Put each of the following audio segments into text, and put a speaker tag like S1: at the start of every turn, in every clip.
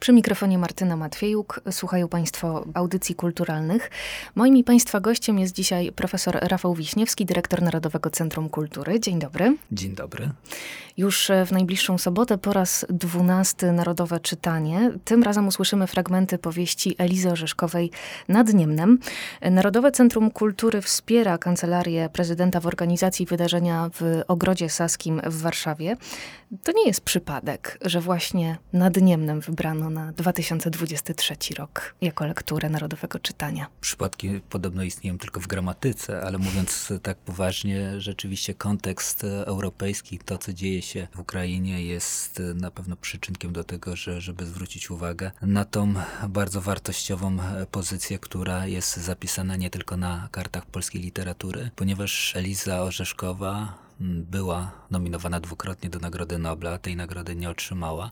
S1: Przy mikrofonie Martyna Matwiejuk. Słuchają Państwo audycji kulturalnych. Moim i Państwa gościem jest dzisiaj profesor Rafał Wiśniewski, dyrektor Narodowego Centrum Kultury. Dzień dobry.
S2: Dzień dobry.
S1: Już w najbliższą sobotę po raz dwunasty Narodowe Czytanie. Tym razem usłyszymy fragmenty powieści Elizy Orzeszkowej nad Niemnem. Narodowe Centrum Kultury wspiera Kancelarię Prezydenta w organizacji wydarzenia w Ogrodzie Saskim w Warszawie. To nie jest przypadek, że właśnie nad Niemnem wybrano na 2023 rok jako lekturę Narodowego Czytania.
S2: Przypadki podobno istnieją tylko w gramatyce, ale mówiąc tak poważnie, rzeczywiście kontekst europejski, to co dzieje się w Ukrainie jest na pewno przyczynkiem do tego, że, żeby zwrócić uwagę na tą bardzo wartościową pozycję, która jest zapisana nie tylko na kartach polskiej literatury, ponieważ Eliza Orzeszkowa była nominowana dwukrotnie do Nagrody Nobla, tej nagrody nie otrzymała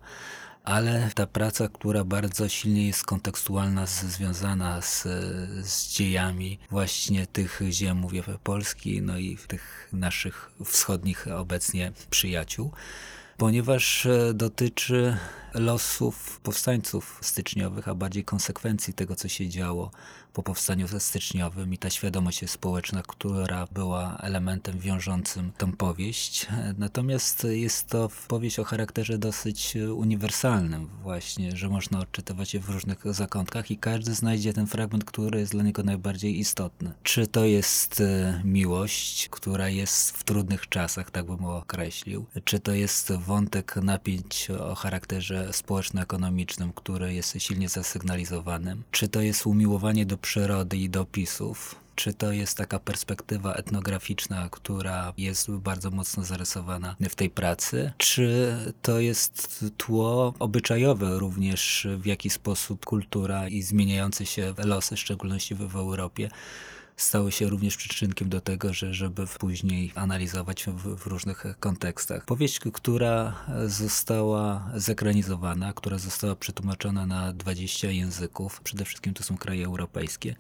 S2: ale ta praca, która bardzo silnie jest kontekstualna, z, związana z, z dziejami właśnie tych ziem, mówię Polski, no i tych naszych wschodnich obecnie przyjaciół, ponieważ e, dotyczy losów powstańców styczniowych, a bardziej konsekwencji tego, co się działo po powstaniu styczniowym i ta świadomość społeczna, która była elementem wiążącym tą powieść. Natomiast jest to powieść o charakterze dosyć uniwersalnym właśnie, że można odczytywać je w różnych zakątkach i każdy znajdzie ten fragment, który jest dla niego najbardziej istotny. Czy to jest e, miłość, która jest w trudnych czasach, tak bym określił, czy to jest wątek napięć o charakterze społeczno-ekonomicznym, który jest silnie zasygnalizowanym, czy to jest umiłowanie do przyrody i do opisów, czy to jest taka perspektywa etnograficzna, która jest bardzo mocno zarysowana w tej pracy, czy to jest tło obyczajowe również, w jaki sposób kultura i zmieniające się losy, w szczególności w, w Europie, stały się również przyczynkiem do tego, że, żeby później analizować w, w, różnych kontekstach. Powieść, która została zekranizowana, która została przetłumaczona na 20 języków, przede wszystkim to są kraje europejskie,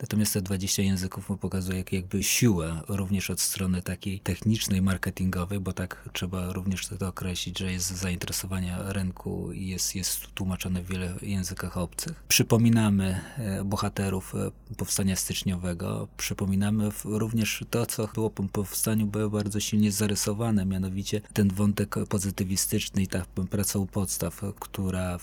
S2: natomiast te 20 języków pokazuje jak, jakby siłę również od strony takiej technicznej, marketingowej, bo tak trzeba również to określić, że jest zainteresowanie rynku i jest, jest tłumaczone w wiele językach obcych. Przypominamy e, bohaterów e, powstania styczniowego, przypominamy również to, co było po powstaniu, było bardzo silnie zarysowane, mianowicie ten wątek pozytywistyczny i ta praca u podstaw, która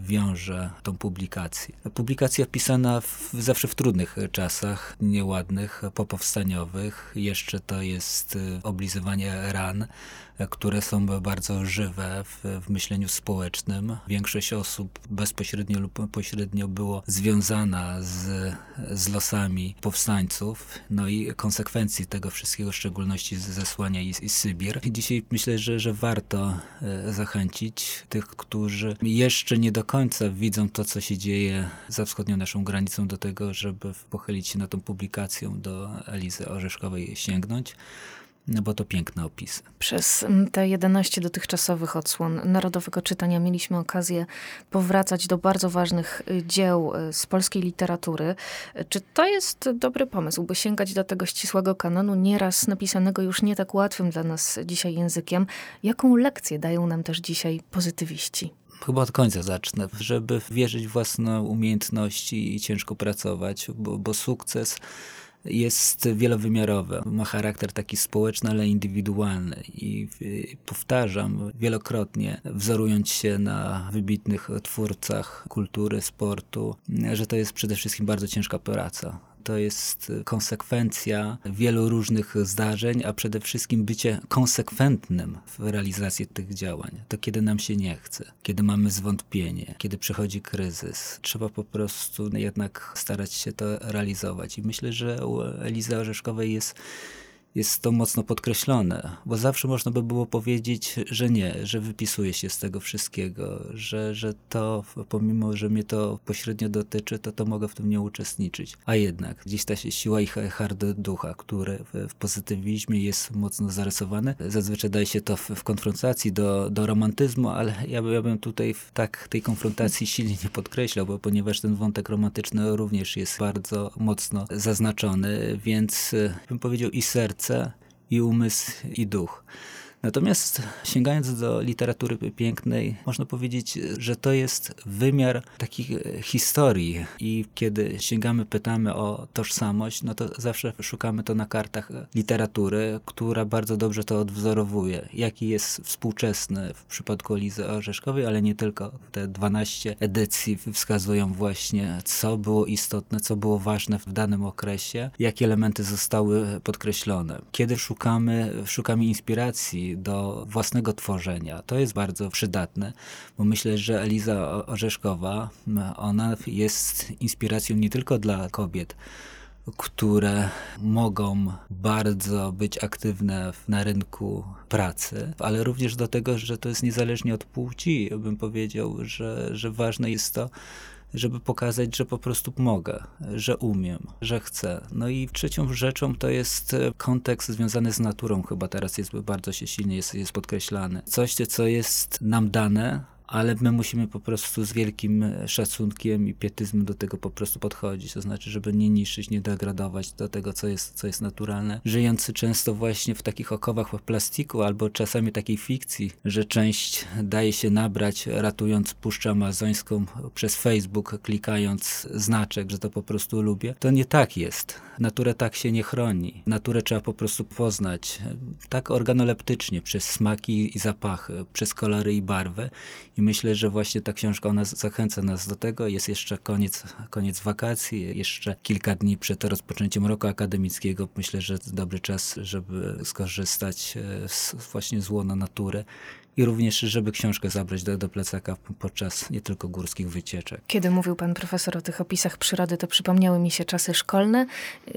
S2: wiąże tą publikację. Publikacja pisana w, zawsze w trudnych czasach, nieładnych, popowstaniowych. Jeszcze to jest y, oblizywanie ran, które są bardzo żywe w, w myśleniu społecznym. Większość osób bezpośrednio lub pośrednio było związana z, z losami powstańców, no i konsekwencji tego wszystkiego, w szczególności zesłania i, i Sybir. I dzisiaj myślę, że, że warto e, zachęcić tych, którzy jeszcze nie do końca widzą to, co się dzieje za wschodnią naszą granicą, do tego, żeby pochylić się na tą publikacją do Elizy Orzeszkowej sięgnąć no bo to piękne opisy.
S1: Przez mm, te 11 dotychczasowych odsłon Narodowego Czytania mieliśmy okazję powracać do bardzo ważnych y, dzieł y, z polskiej literatury. Czy to jest dobry pomysł, by sięgać do tego ścisłego kanonu, nieraz napisanego już nie tak łatwym dla nas dzisiaj językiem? Jaką lekcję dają nam też dzisiaj pozytywiści?
S2: Chyba od końca zacznę. Żeby wierzyć w własne umiejętności i ciężko pracować, bo, bo sukces jest wielowymiarowe. Ma charakter taki społeczny, ale indywidualny. I powtarzam wielokrotnie, wzorując się na wybitnych twórcach kultury, sportu, że to jest przede wszystkim bardzo ciężka praca to jest konsekwencja wielu różnych zdarzeń, a przede wszystkim bycie konsekwentnym w realizacji tych działań. To kiedy nam się nie chce, kiedy mamy zwątpienie, kiedy przychodzi kryzys, trzeba po prostu jednak starać się to realizować. I myślę, że u Elizy Orzeszkowej jest jest to mocno podkreślone, bo zawsze można by było powiedzieć, że nie, że wypisuje się z tego wszystkiego, że, że to, pomimo, że mnie to pośrednio dotyczy, to to mogę w tym nie uczestniczyć. A jednak gdzieś ta siła i hard ducha, który w, w pozytywizmie jest mocno zarysowany, zazwyczaj daje się to w, w konfrontacji do, do romantyzmu, ale ja, ja bym tutaj tak tej konfrontacji silnie nie podkreślał, bo ponieważ ten wątek romantyczny również jest bardzo mocno zaznaczony, więc bym powiedział i serce, serce, i umysł, i duch. Natomiast sięgając do literatury pięknej, można powiedzieć, że to jest wymiar takich historii i kiedy sięgamy, pytamy o tożsamość, no to zawsze szukamy to na kartach literatury, która bardzo dobrze to odwzorowuje. Jaki jest współczesny w przypadku Elizy Orzeszkowej, ale nie tylko. Te 12 edycji wskazują właśnie, co było istotne, co było ważne w danym okresie, jakie elementy zostały podkreślone. Kiedy szukamy, szukamy inspiracji do własnego tworzenia, to jest bardzo przydatne, bo myślę, że Eliza Orzeszkowa, ona jest inspiracją nie tylko dla kobiet, które mogą bardzo być aktywne na rynku pracy, ale również do tego, że to jest niezależnie od płci, bym powiedział, że, że ważne jest to, żeby pokazać, że po prostu mogę, że umiem, że chcę. No i trzecią rzeczą to jest kontekst związany z naturą, chyba teraz jest bardzo się silnie jest, jest podkreślany. Coś, co jest nam dane, ale my musimy po prostu z wielkim e, szacunkiem i pietyzmem do tego po prostu podchodzić, to znaczy, żeby nie niszczyć, nie degradować do tego, co jest, co jest naturalne. Żyjący często właśnie w takich okowach plastiku albo czasami takiej fikcji, że część daje się nabrać ratując Puszczę Amazońską przez Facebook, klikając znaczek, że to po prostu lubię. To nie tak jest. Naturę tak się nie chroni. Naturę trzeba po prostu poznać e, tak organoleptycznie, przez smaki i zapachy, przez kolory i barwy i myślę, że właśnie ta książka ona zachęca nas do tego. Jest jeszcze koniec, koniec wakacji, jeszcze kilka dni przed rozpoczęciem roku akademickiego. Myślę, że dobry czas, żeby skorzystać e, z, właśnie z łona natury i również, żeby książkę zabrać do, do plecaka podczas nie tylko górskich wycieczek.
S1: Kiedy mówił pan profesor o tych opisach przyrody, to przypomniały mi się czasy szkolne.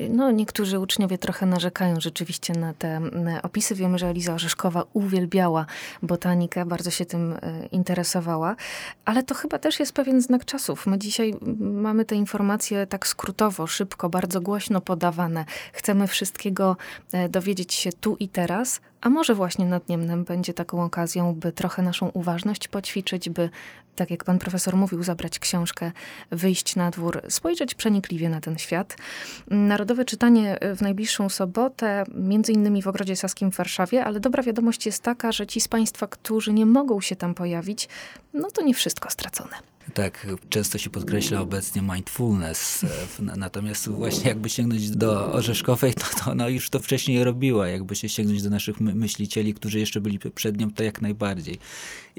S1: No, niektórzy uczniowie trochę narzekają rzeczywiście na te opisy. Wiemy, że Eliza Orzeszkowa uwielbiała botanikę, bardzo się tym e, interesowała, ale to chyba też jest pewien znak czasów. My dzisiaj mamy te informacje tak skrótowo, szybko, bardzo głośno podawane. Chcemy wszystkiego e, dowiedzieć się tu i teraz, a może właśnie nad Niemnem będzie taką okazją, by trochę naszą uważność poćwiczyć, by, tak jak pan profesor mówił, zabrać książkę, wyjść na dwór, spojrzeć przenikliwie na ten świat. Narodowe czytanie w najbliższą sobotę, między innymi w Ogrodzie Saskim w Warszawie, ale dobra wiadomość jest taka, że ci z państwa, którzy nie mogą się tam pojawić, no to nie wszystko stracone.
S2: Tak, często się podkreśla obecnie mindfulness, natomiast właśnie jakby sięgnąć do Orzeszkowej, to, to ona już to wcześniej robiła. Jakby się sięgnąć do naszych myślicieli, którzy jeszcze byli przed nią, to jak najbardziej.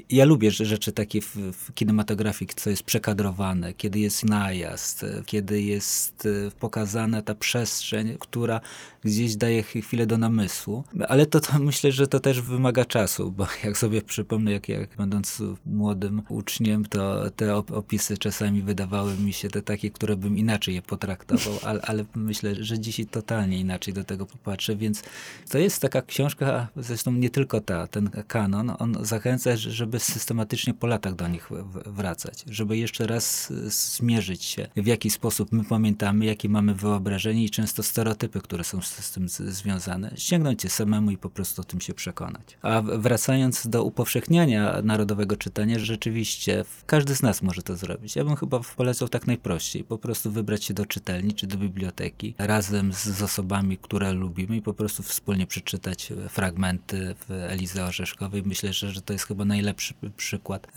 S2: Ja lubię rzeczy takie w, w kinematografii, co jest przekadrowane, kiedy jest najazd, kiedy jest e, pokazana ta przestrzeń, która gdzieś daje chwilę do namysłu. Ale to, to myślę, że to też wymaga czasu, bo jak sobie przypomnę, jak, jak będąc młodym uczniem, to te opisy czasami wydawały mi się te takie, które bym inaczej je potraktował, ale, ale myślę, że dzisiaj totalnie inaczej do tego popatrzę, więc to jest taka książka, zresztą nie tylko ta, ten kanon, on zachęca, żeby systematycznie po latach do nich wracać, żeby jeszcze raz zmierzyć się, w jaki sposób my pamiętamy, jakie mamy wyobrażenie i często stereotypy, które są z tym związane. Ściągnąć je samemu i po prostu o tym się przekonać. A wracając do upowszechniania narodowego czytania, rzeczywiście każdy z nas może to zrobić. Ja bym chyba polecał tak najprościej. Po prostu wybrać się do czytelni czy do biblioteki razem z, z osobami, które lubimy i po prostu wspólnie przeczytać fragmenty w Elizy Orzeszkowej. Myślę, że, że to jest chyba najlepszy przykład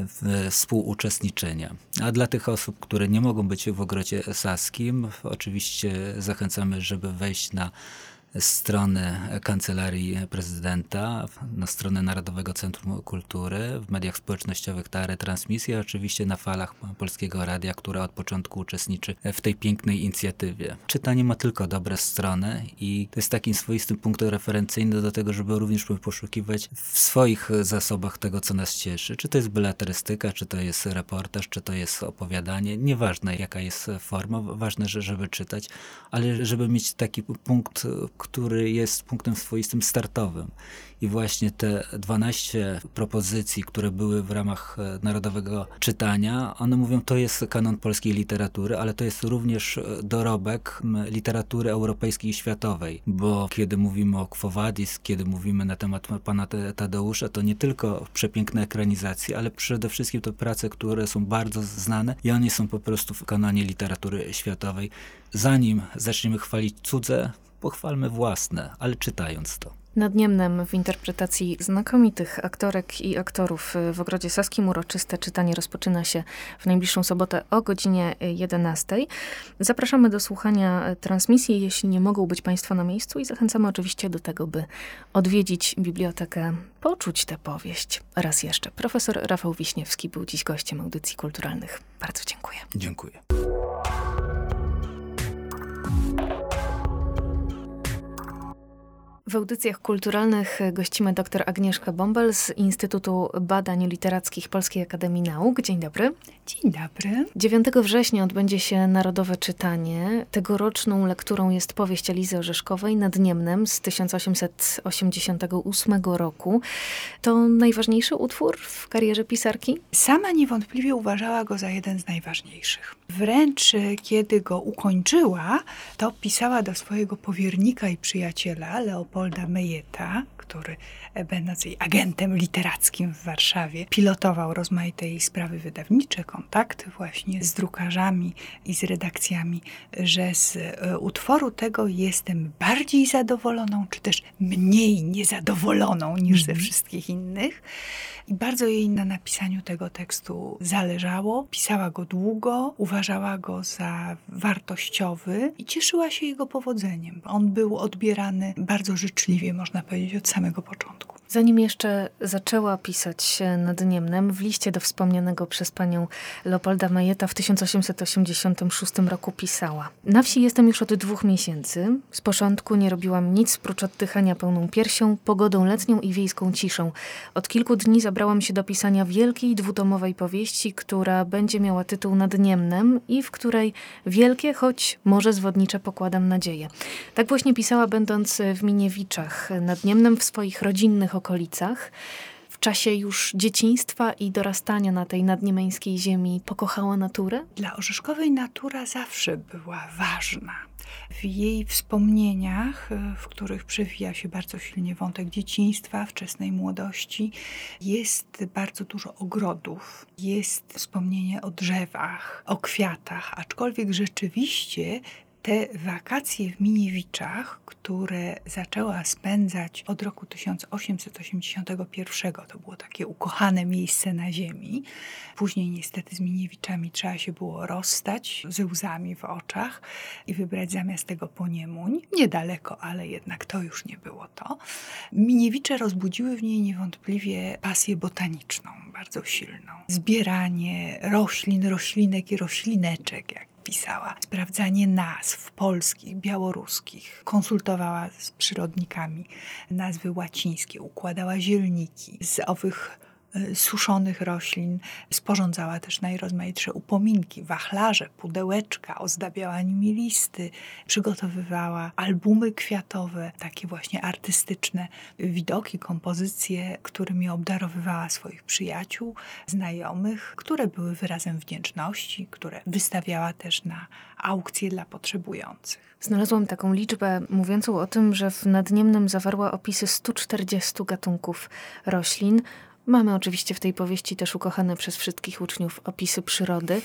S2: współuczestniczenia. A dla tych osób, które nie mogą być w ogrodzie saskim, oczywiście zachęcamy, żeby wejść na strony Kancelarii Prezydenta, na stronę Narodowego Centrum Kultury, w mediach społecznościowych ta retransmisja, oczywiście na falach Polskiego Radia, które od początku uczestniczy w tej pięknej inicjatywie. Czytanie ma tylko dobre strony i to jest takim swoistym punktem referencyjnym do tego, żeby również poszukiwać w swoich zasobach tego, co nas cieszy. Czy to jest beletrystyka, czy to jest reportaż, czy to jest opowiadanie. Nieważne, jaka jest forma, ważne, żeby czytać, ale żeby mieć taki punkt który jest punktem swoistym startowym. I właśnie te 12 propozycji, które były w ramach e, narodowego czytania, one mówią, to jest kanon polskiej literatury, ale to jest również e, dorobek literatury europejskiej i światowej, bo kiedy mówimy o Quo Vadis, kiedy mówimy na temat pana Tadeusza, to nie tylko przepiękne ekranizacje, ale przede wszystkim to prace, które są bardzo znane i one są po prostu w kanonie literatury światowej. Zanim zaczniemy chwalić cudze, pochwalmy własne, ale czytając to.
S1: Nad Niemnem w interpretacji znakomitych aktorek i aktorów w Ogrodzie Saskim uroczyste czytanie rozpoczyna się w najbliższą sobotę o godzinie 11. Zapraszamy do słuchania transmisji, jeśli nie mogą być Państwo na miejscu i zachęcamy oczywiście do tego, by odwiedzić bibliotekę, poczuć tę powieść. Raz jeszcze. Profesor Rafał Wiśniewski był dziś gościem audycji kulturalnych. Bardzo dziękuję.
S2: Dziękuję.
S1: W audycjach kulturalnych gościmy dr Agnieszka Bąbel z Instytutu Badań Literackich Polskiej Akademii Nauk. Dzień dobry.
S3: Dzień dobry.
S1: 9 września odbędzie się Narodowe Czytanie. Tegoroczną lekturą jest powieść Elizy Orzeszkowej nad Niemnem z 1888 roku. To najważniejszy utwór w karierze pisarki?
S3: Sama niewątpliwie uważała go za jeden z najważniejszych. Wręcz kiedy go ukończyła, to pisała do swojego powiernika i przyjaciela Leopolda Mejeta, który będąc jej agentem literackim w Warszawie, pilotował rozmaite jej sprawy wydawnicze, kontakty właśnie z drukarzami i z redakcjami, że z e, utworu tego jestem bardziej zadowoloną, czy też mniej niezadowoloną niż ze mhm. wszystkich innych. I bardzo jej na napisaniu tego tekstu zależało. Pisała go długo, uważała go za wartościowy i cieszyła się jego powodzeniem. On był odbierany bardzo życzliwie, można powiedzieć, od samego początku.
S1: Zanim jeszcze zaczęła pisać nad Niemnem, w liście do wspomnianego przez panią Leopolda Majeta w 1886 roku pisała. Na wsi jestem już od dwóch miesięcy. Z początku nie robiłam nic prócz oddychania pełną piersią, pogodą letnią i wiejską ciszą. Od kilku dni zabrałam się do pisania wielkiej dwutomowej powieści, która będzie miała tytuł Nad Niemnem i w której wielkie, choć może zwodnicze pokładam nadzieję. Tak właśnie pisała będąc w Miniewiczach nad Niemnem w swoich rodzinnych okolicach. W czasie już dzieciństwa i dorastania na tej nadniemeńskiej ziemi pokochała naturę?
S3: Dla Orzeszkowej natura zawsze była ważna. W jej wspomnieniach, e, w których przewija się bardzo silnie wątek dzieciństwa, wczesnej młodości, jest bardzo dużo ogrodów, jest wspomnienie o drzewach, o kwiatach, aczkolwiek rzeczywiście te wakacje w Miniewiczach, które zaczęła spędzać od roku 1881, to było takie ukochane miejsce na ziemi. Później niestety z Miniewiczami trzeba się było rozstać ze łzami w oczach i wybrać zamiast tego Poniemuń. Niedaleko, ale jednak to już nie było to. Miniewicze rozbudziły w niej niewątpliwie pasję botaniczną, bardzo silną. Zbieranie roślin, roślinek i roślineczek, jak pisała. Sprawdzanie nazw polskich, białoruskich. Konsultowała z przyrodnikami nazwy łacińskie, układała zielniki z owych suszonych roślin. Sporządzała też najrozmaitsze upominki, wachlarze, pudełeczka, ozdabiała nimi listy, przygotowywała albumy kwiatowe, takie właśnie artystyczne widoki, kompozycje, którymi obdarowywała swoich przyjaciół, znajomych, które były wyrazem wdzięczności, które wystawiała też na aukcje dla potrzebujących.
S1: Znalazłam taką liczbę mówiącą o tym, że w Nadniemnem zawarła opisy 140 gatunków roślin. Mamy oczywiście w tej powieści też ukochane przez wszystkich uczniów opisy przyrody.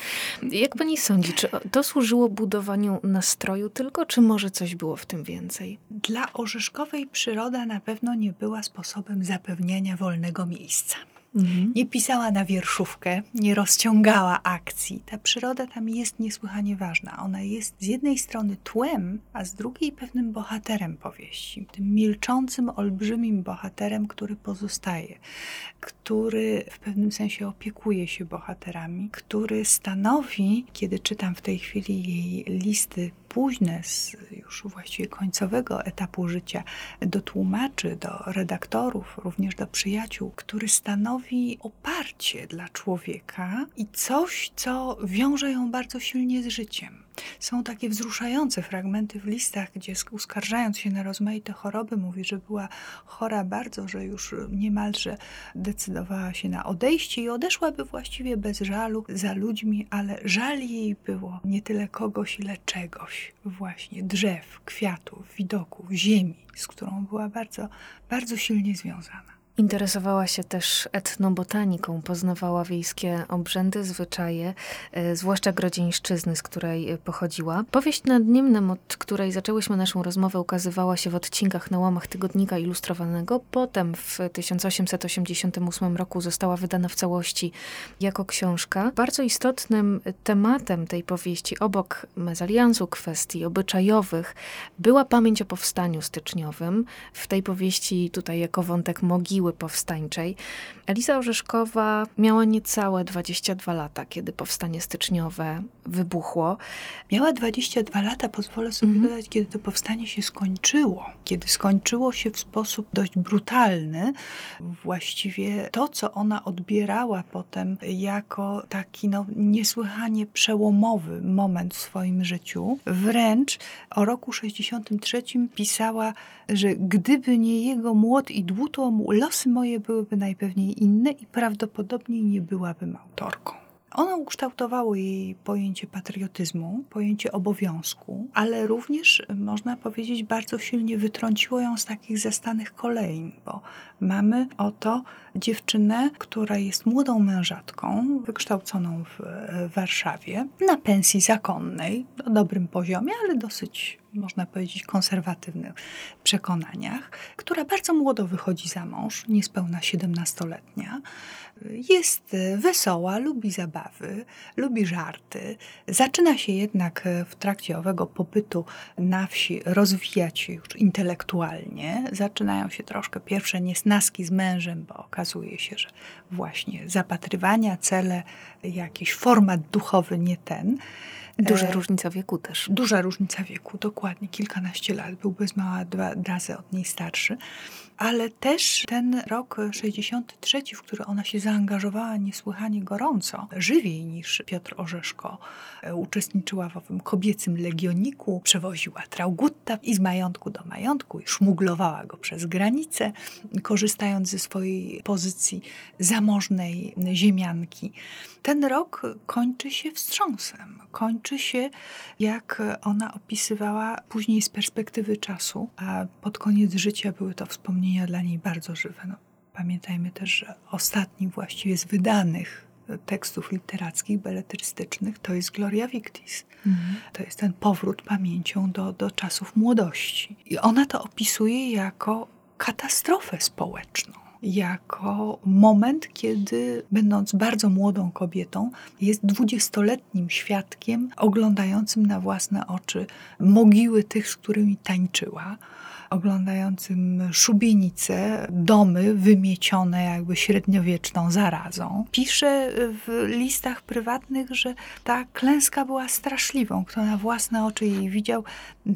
S1: Jak pani sądzi, czy to służyło budowaniu nastroju tylko, czy może coś było w tym więcej?
S3: Dla Orzeszkowej przyroda na pewno nie była sposobem zapewniania wolnego miejsca. Mhm. Nie pisała na wierszówkę, nie rozciągała akcji. Ta przyroda tam jest niesłychanie ważna. Ona jest z jednej strony tłem, a z drugiej pewnym bohaterem powieści. Tym milczącym, olbrzymim bohaterem, który pozostaje, który w pewnym sensie opiekuje się bohaterami, który stanowi, kiedy czytam w tej chwili jej listy późne, z już właściwie końcowego etapu życia, do tłumaczy, do redaktorów, również do przyjaciół, który stanowi oparcie dla człowieka i coś, co wiąże ją bardzo silnie z życiem. Są takie wzruszające fragmenty w listach, gdzie uskarżając się na rozmaite choroby, mówi, że była chora bardzo, że już niemalże decydowała się na odejście i odeszłaby właściwie bez żalu za ludźmi, ale żal jej było nie tyle kogoś, ile czegoś, właśnie drzew, kwiatów, widoków, ziemi, z którą była bardzo, bardzo silnie związana.
S1: Interesowała się też etnobotaniką, poznawała wiejskie obrzędy, zwyczaje, e, zwłaszcza grodzieńszczyzny, z której e, pochodziła. Powieść nad Niemnem, od której zaczęłyśmy naszą rozmowę, ukazywała się w odcinkach na łamach tygodnika ilustrowanego. Potem w 1888 roku została wydana w całości jako książka. Bardzo istotnym tematem tej powieści, obok mezaliansu kwestii obyczajowych, była pamięć o powstaniu styczniowym. W tej powieści tutaj jako wątek mogiły powstańczej. Eliza Orzeszkowa miała niecałe 22 lata, kiedy powstanie styczniowe wybuchło.
S3: Miała 22 lata, pozwolę sobie mhm. dodać, kiedy to powstanie się skończyło. Kiedy skończyło się w sposób dość brutalny, właściwie to, co ona odbierała potem jako taki no, niesłychanie przełomowy moment w swoim życiu, wręcz o roku 63 pisała, że gdyby nie jego młot i dłuto, losy moje byłyby najpewniej inne i prawdopodobnie nie byłabym autorką. Ono ukształtowało jej pojęcie patriotyzmu, pojęcie obowiązku, ale również, można powiedzieć, bardzo silnie wytrąciło ją z takich zastanych kolejn, bo mamy oto dziewczynę, która jest młodą mężatką, wykształconą w Warszawie, na pensji zakonnej, na dobrym poziomie, ale dosyć można powiedzieć, konserwatywnych przekonaniach, która bardzo młodo wychodzi za mąż, niespełna 17-letnia. Jest wesoła, lubi zabawy, lubi żarty. Zaczyna się jednak w trakcie owego pobytu na wsi rozwijać się już intelektualnie. Zaczynają się troszkę pierwsze niesnaski z mężem, bo okazuje się, że właśnie zapatrywania, cele, jakiś format duchowy nie ten.
S1: Duża e, różnica wieku też.
S3: Duża różnica wieku, dokładnie. Kilkanaście lat. Był bez mała dwa razy od niej starszy ale też ten rok 63, w który ona się zaangażowała niesłychanie gorąco, żywiej niż Piotr Orzeszko, e, uczestniczyła w owym kobiecym legioniku, przewoziła traugutta i z majątku do majątku i szmuglowała go przez granicę, korzystając ze swojej pozycji zamożnej ziemianki. Ten rok kończy się wstrząsem. Kończy się, jak ona opisywała później z perspektywy czasu, a pod koniec życia były to wspomnienia wspomnienia dla niej bardzo żywe. No, pamiętajmy też, że ostatni właściwie z wydanych tekstów literackich, beletrystycznych, to jest Gloria Victis. Mhm. To jest ten powrót pamięcią do, do czasów młodości. I ona to opisuje jako katastrofę społeczną jako moment, kiedy będąc bardzo młodą kobietą, jest dwudziestoletnim świadkiem oglądającym na własne oczy mogiły tych, z którymi tańczyła oglądającym szubienice, domy wymiecione jakby średniowieczną zarazą. Pisze w listach prywatnych, że ta klęska była straszliwą. Kto na własne oczy jej widział,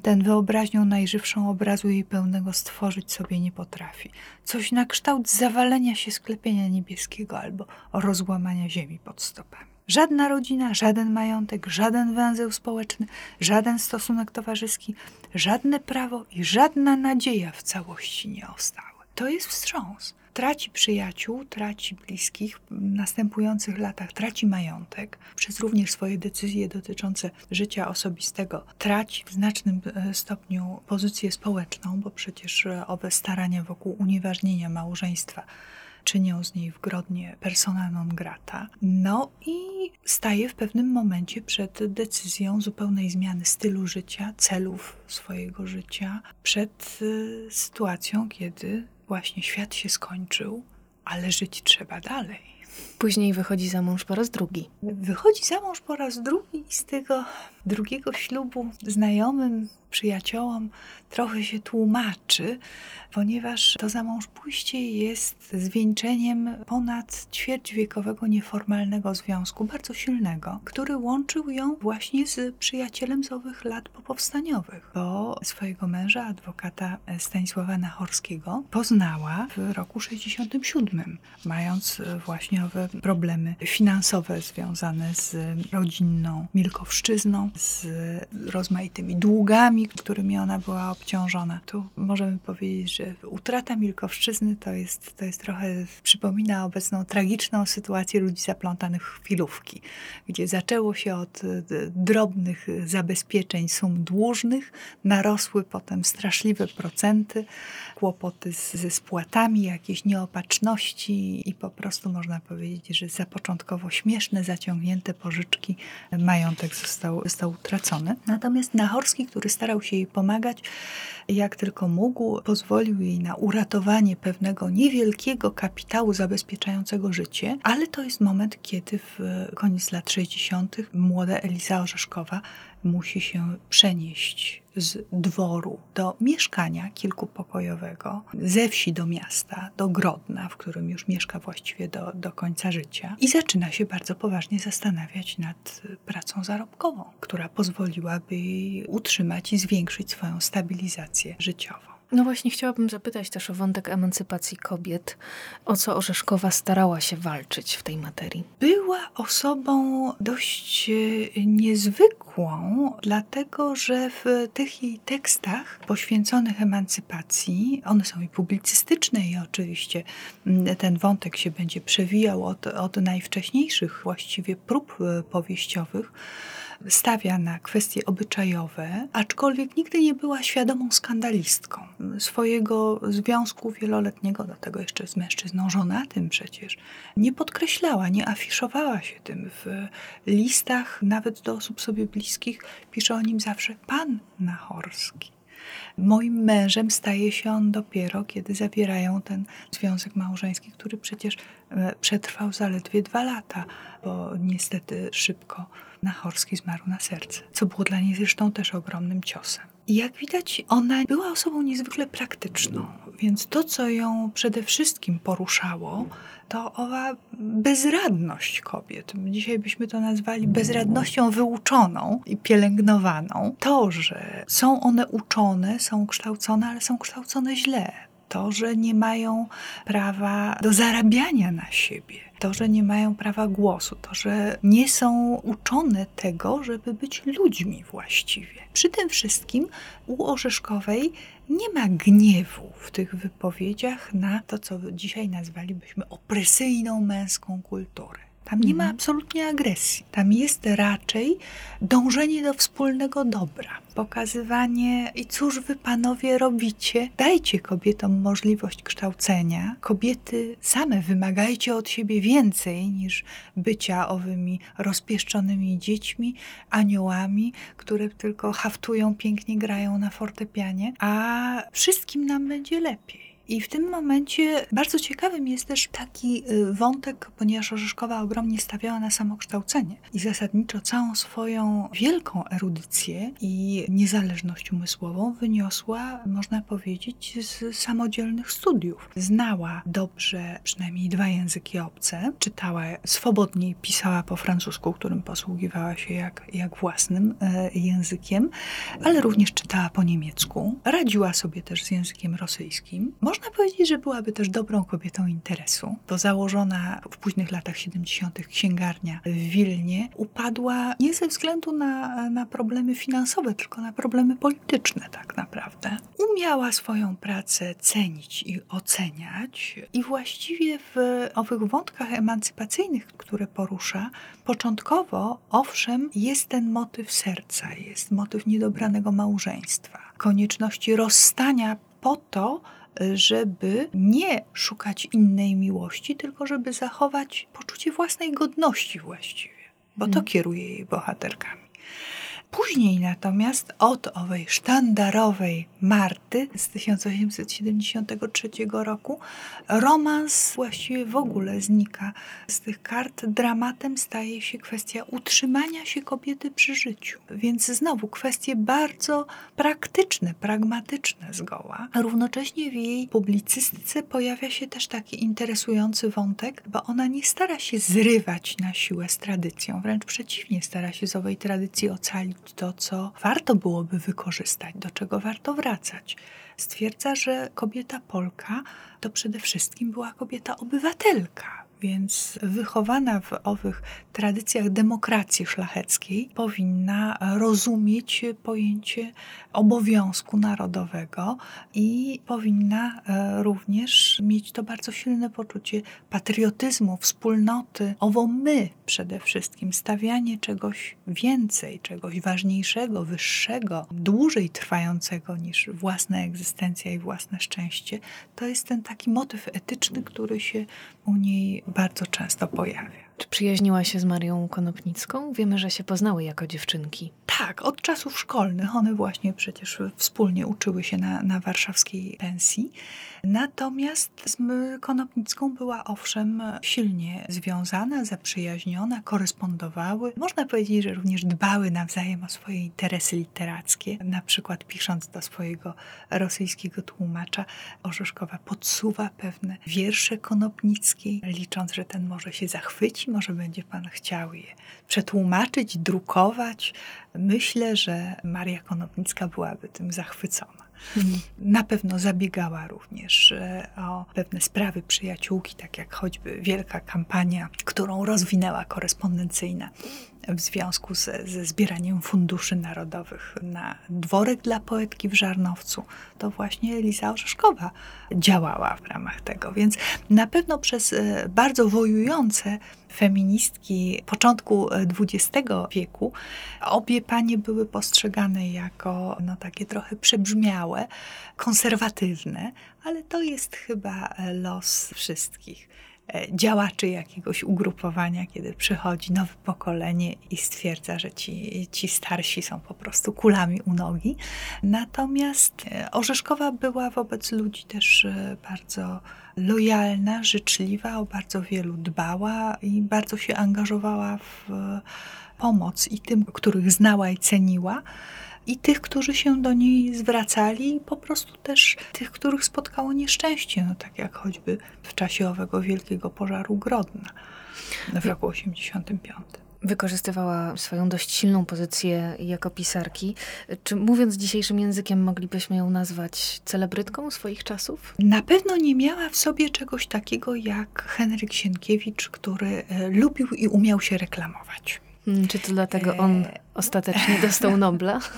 S3: ten wyobraźnią najżywszą obrazu jej pełnego stworzyć sobie nie potrafi. Coś na kształt zawalenia się sklepienia niebieskiego albo rozłamania ziemi pod stopami. Żadna rodzina, żaden majątek, żaden węzeł społeczny, żaden stosunek towarzyski, żadne prawo i żadna nadzieja w całości nie ostały. To jest wstrząs. Traci przyjaciół, traci bliskich, w następujących latach traci majątek, przez również swoje decyzje dotyczące życia osobistego, traci w znacznym e, stopniu pozycję społeczną, bo przecież e, owe starania wokół unieważnienia małżeństwa czynią z niej w Grodnie persona non grata. No i staje w pewnym momencie przed decyzją zupełnej zmiany stylu życia, celów swojego życia, przed y, sytuacją, kiedy właśnie świat się skończył, ale żyć trzeba dalej.
S1: Później wychodzi za mąż po raz drugi.
S3: Wychodzi za mąż po raz drugi i z tego drugiego ślubu znajomym, przyjaciołom trochę się tłumaczy, ponieważ to zamążpójście jest zwieńczeniem ponad ćwierćwiekowego nieformalnego związku, bardzo silnego, który łączył ją właśnie z przyjacielem z owych lat popowstaniowych, bo swojego męża, adwokata Stanisława Nachorskiego, poznała w roku 67, mając właśnie owe problemy finansowe związane z rodzinną Milkowszczyzną z rozmaitymi długami, którymi ona była obciążona. Tu możemy powiedzieć, że utrata Milkowszczyzny to jest, to jest trochę, przypomina obecną tragiczną sytuację ludzi zaplątanych w chwilówki, gdzie zaczęło się od e, drobnych zabezpieczeń sum dłużnych, narosły potem straszliwe procenty, kłopoty z, ze spłatami, jakieś nieopatrzności i po prostu można powiedzieć, że zapoczątkowo śmieszne, zaciągnięte pożyczki, majątek został, został utracony. Natomiast Nachorski, który starał się jej pomagać, jak tylko mógł, pozwolił jej na uratowanie pewnego niewielkiego kapitału zabezpieczającego życie, ale to jest moment, kiedy w koniec lat 60. młoda Eliza Orzeszkowa musi się przenieść z dworu do mieszkania kilkupokojowego, ze wsi do miasta, do Grodna, w którym już mieszka właściwie do, do końca życia. I zaczyna się bardzo poważnie zastanawiać nad pracą zarobkową, która pozwoliłaby jej utrzymać i zwiększyć swoją stabilizację życiową.
S1: No właśnie, chciałabym zapytać też o wątek emancypacji kobiet. O co Orzeszkowa starała się walczyć w tej materii?
S3: Była osobą dość e, niezwykłą, dlatego że w tych jej tekstach poświęconych emancypacji, one są i publicystyczne, i oczywiście ten wątek się będzie przewijał od, od najwcześniejszych właściwie prób e, powieściowych stawia na kwestie obyczajowe, aczkolwiek nigdy nie była świadomą skandalistką swojego związku wieloletniego, do tego jeszcze z mężczyzną żonatym przecież. Nie podkreślała, nie afiszowała się tym w listach, nawet do osób sobie bliskich. Pisze o nim zawsze pan Nachorski. Moim mężem staje się on dopiero, kiedy zawierają ten związek małżeński, który przecież e, przetrwał zaledwie dwa lata, bo niestety szybko Nachorski zmarł na serce, co było dla niej zresztą też ogromnym ciosem. Jak widać, ona była osobą niezwykle praktyczną, więc to, co ją przede wszystkim poruszało, to owa bezradność kobiet. Dzisiaj byśmy to nazwali bezradnością wyuczoną i pielęgnowaną. To, że są one uczone, są kształcone, ale są kształcone źle. To, że nie mają prawa do zarabiania na siebie to, że nie mają prawa głosu, to, że nie są uczone tego, żeby być ludźmi właściwie. Przy tym wszystkim u Orzeszkowej nie ma gniewu w tych wypowiedziach na to, co dzisiaj nazwalibyśmy opresyjną męską kulturę. Tam nie ma mhm. absolutnie agresji. Tam jest raczej dążenie do wspólnego dobra, pokazywanie i cóż wy panowie robicie? Dajcie kobietom możliwość kształcenia. Kobiety same wymagajcie od siebie więcej niż bycia owymi rozpieszczonymi dziećmi, aniołami, które tylko haftują, pięknie grają na fortepianie, a wszystkim nam będzie lepiej. I w tym momencie bardzo ciekawym jest też taki y, wątek, ponieważ Orzeszkowa ogromnie stawiała na samokształcenie i zasadniczo całą swoją wielką erudycję i niezależność umysłową wyniosła, można powiedzieć, z samodzielnych studiów. Znała dobrze przynajmniej dwa języki obce, czytała swobodnie i pisała po francusku, którym posługiwała się jak, jak własnym e, językiem, ale również czytała po niemiecku. Radziła sobie też z językiem rosyjskim. Można można powiedzieć, że byłaby też dobrą kobietą interesu, bo założona w późnych latach 70. księgarnia w Wilnie upadła nie ze względu na, na problemy finansowe, tylko na problemy polityczne tak naprawdę. Umiała swoją pracę cenić i oceniać i właściwie w owych wątkach emancypacyjnych, które porusza, początkowo owszem jest ten motyw serca, jest motyw niedobranego małżeństwa, konieczności rozstania po to, żeby nie szukać innej miłości, tylko żeby zachować poczucie własnej godności właściwie, bo to hmm. kieruje jej bohaterkami. Później natomiast od owej sztandarowej Marty z 1873 roku romans właściwie w ogóle znika z tych kart. Dramatem staje się kwestia utrzymania się kobiety przy życiu. Więc znowu kwestie bardzo praktyczne, pragmatyczne zgoła. A równocześnie w jej publicystyce pojawia się też taki interesujący wątek, bo ona nie stara się zrywać na siłę z tradycją, wręcz przeciwnie, stara się z owej tradycji ocalić to, co warto byłoby wykorzystać, do czego warto wracać. Stwierdza, że kobieta Polka to przede wszystkim była kobieta obywatelka, więc wychowana w owych tradycjach demokracji szlacheckiej powinna rozumieć pojęcie obowiązku narodowego i powinna e, również mieć to bardzo silne poczucie patriotyzmu, wspólnoty, owo my przede wszystkim, stawianie czegoś więcej, czegoś ważniejszego, wyższego, dłużej trwającego niż własna egzystencja i własne szczęście, to jest ten taki motyw etyczny, który się u niej bardzo często pojawia.
S1: Czy przyjaźniła się z Marią Konopnicką? Wiemy, że się poznały jako dziewczynki.
S3: Tak, od czasów szkolnych. One właśnie przecież wspólnie uczyły się na, na warszawskiej pensji. Natomiast z Konopnicką była owszem silnie związana, zaprzyjaźniona, korespondowały. Można powiedzieć, że również dbały nawzajem o swoje interesy literackie. Na przykład pisząc do swojego rosyjskiego tłumacza, Orzeszkowa podsuwa pewne wiersze Konopnickiej, licząc, że ten może się zachwyci, może będzie pan chciał je przetłumaczyć, drukować. Myślę, że Maria Konopnicka byłaby tym zachwycona. Mhm. Na pewno zabiegała również e, o pewne sprawy przyjaciółki, tak jak choćby wielka kampania, którą rozwinęła korespondencyjna w związku ze, ze zbieraniem funduszy narodowych na dworek dla poetki w Żarnowcu. To właśnie Eliza Orzeszkowa działała w ramach tego. Więc na pewno przez e, bardzo wojujące feministki początku XX e, wieku, obie panie były postrzegane jako no, takie trochę przebrzmiałe, konserwatywne, ale to jest chyba e, los wszystkich działaczy jakiegoś ugrupowania, kiedy przychodzi nowe pokolenie i stwierdza, że ci, ci starsi są po prostu kulami u nogi. Natomiast Orzeszkowa była wobec ludzi też bardzo lojalna, życzliwa, o bardzo wielu dbała i bardzo się angażowała w pomoc i tym, których znała i ceniła i tych, którzy się do niej zwracali, i po prostu też tych, których spotkało nieszczęście, no tak jak choćby w czasie owego wielkiego pożaru Grodna w roku 85
S1: wykorzystywała swoją dość silną pozycję jako pisarki. Czy mówiąc dzisiejszym językiem, moglibyśmy ją nazwać celebrytką swoich czasów?
S3: Na pewno nie miała w sobie czegoś takiego jak Henryk Sienkiewicz, który e, lubił i umiał się reklamować.
S1: Hmm, czy to dlatego on e, ostatecznie dostał Nobla?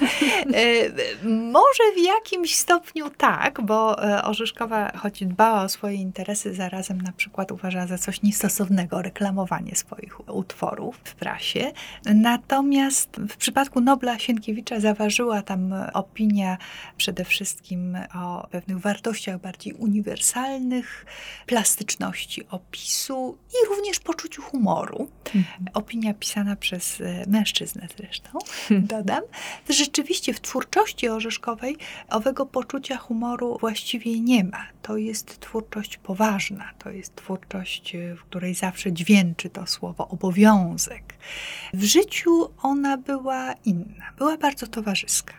S3: E, może w jakimś stopniu tak, bo e, Orzeszkowa, choć dbała o swoje interesy, zarazem na przykład uważała za coś niestosownego reklamowanie swoich utworów w prasie. Natomiast w przypadku Nobla Sienkiewicza zaważyła tam opinia przede wszystkim o pewnych wartościach bardziej uniwersalnych, plastyczności opisu i również poczuciu humoru. Mhm. Opinia pisana przez e, mężczyznę zresztą zresztą, dodam, rzeczywiście w twórczości orzeszkowej owego poczucia humoru właściwie nie ma. To jest twórczość poważna, to jest twórczość, w której zawsze dźwięczy to słowo obowiązek. W życiu ona była inna, była bardzo towarzyska.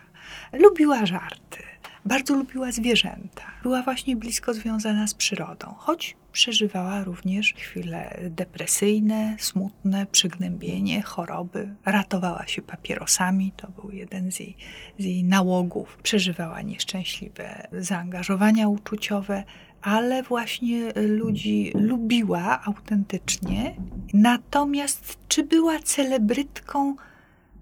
S3: Lubiła żarty, bardzo lubiła zwierzęta. Była właśnie blisko związana z przyrodą, choć przeżywała również chwile depresyjne, smutne, przygnębienie, choroby. Ratowała się papierosami, to był jeden z jej, z jej nałogów. Przeżywała nieszczęśliwe zaangażowania uczuciowe, ale właśnie ludzi lubiła autentycznie. Natomiast czy była celebrytką?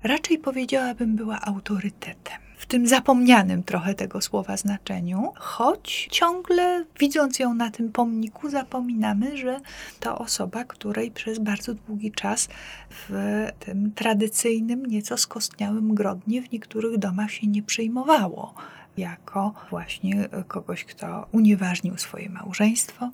S3: Raczej powiedziałabym, była autorytetem w tym zapomnianym trochę tego słowa znaczeniu, choć ciągle widząc ją na tym pomniku, zapominamy, że to osoba, której przez bardzo długi czas w tym tradycyjnym, nieco skostniałym grodnie w niektórych domach się nie przyjmowało jako właśnie kogoś, kto unieważnił swoje małżeństwo,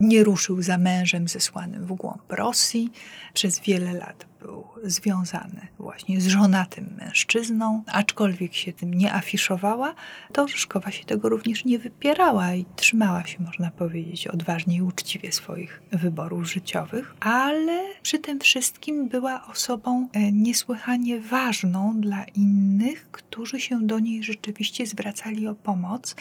S3: nie ruszył za mężem zesłanym w głąb Rosji. Przez wiele lat był związany właśnie z żonatym mężczyzną, aczkolwiek się tym nie afiszowała, to Rzeszkowa się tego również nie wypierała i trzymała się, można powiedzieć, odważnie i uczciwie swoich wyborów życiowych, ale przy tym wszystkim była osobą e, niesłychanie ważną dla innych, którzy się do niej rzeczywiście zwracali o pomoc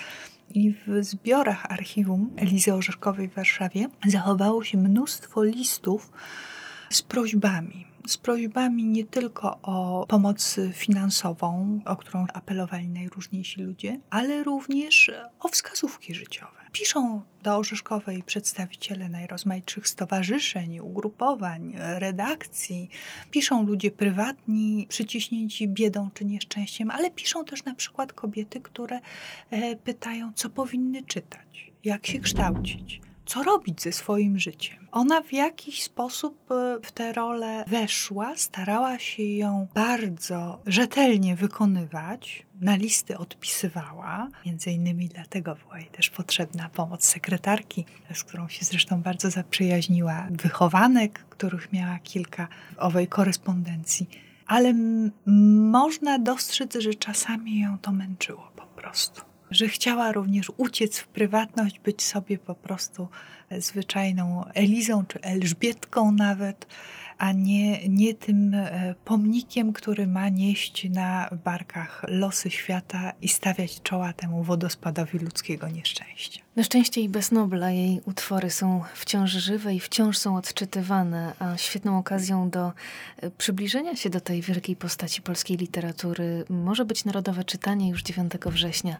S3: i w zbiorach archiwum Elizy Orzeszkowej w Warszawie zachowało się mnóstwo listów z prośbami z prośbami nie tylko o pomoc finansową, o którą apelowali najróżniejsi ludzie, ale również o wskazówki życiowe. Piszą do Orzeszkowej przedstawiciele najrozmaitszych stowarzyszeń, ugrupowań, redakcji. Piszą ludzie prywatni, przyciśnięci biedą czy nieszczęściem, ale piszą też na przykład kobiety, które e, pytają, co powinny czytać, jak się kształcić co robić ze swoim życiem. Ona w jakiś sposób e, w tę rolę weszła, starała się ją bardzo rzetelnie wykonywać, na listy odpisywała. Między innymi dlatego była jej też potrzebna pomoc sekretarki, z którą się zresztą bardzo zaprzyjaźniła, wychowanek, których miała kilka w owej korespondencji. Ale można dostrzec, że czasami ją to męczyło po prostu że chciała również uciec w prywatność, być sobie po prostu zwyczajną Elizą czy Elżbietką nawet, a nie, nie tym e, pomnikiem, który ma nieść na barkach losy świata i stawiać czoła temu wodospadowi ludzkiego nieszczęścia.
S1: Na szczęście i bez Nobla jej utwory są wciąż żywe i wciąż są odczytywane, a świetną okazją do e, przybliżenia się do tej wielkiej postaci polskiej literatury może być narodowe czytanie już 9 września.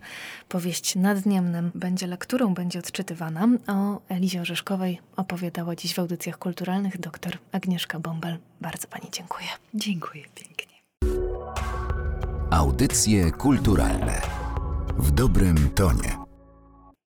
S1: Powieść nad Niemnem będzie lekturą, będzie odczytywana. O Elizie Orzeszkowej opowiadała dziś w audycjach kulturalnych dr Agnieszka Bąbel. Bardzo Pani dziękuję.
S3: Dziękuję pięknie.
S4: Audycje kulturalne w dobrym tonie.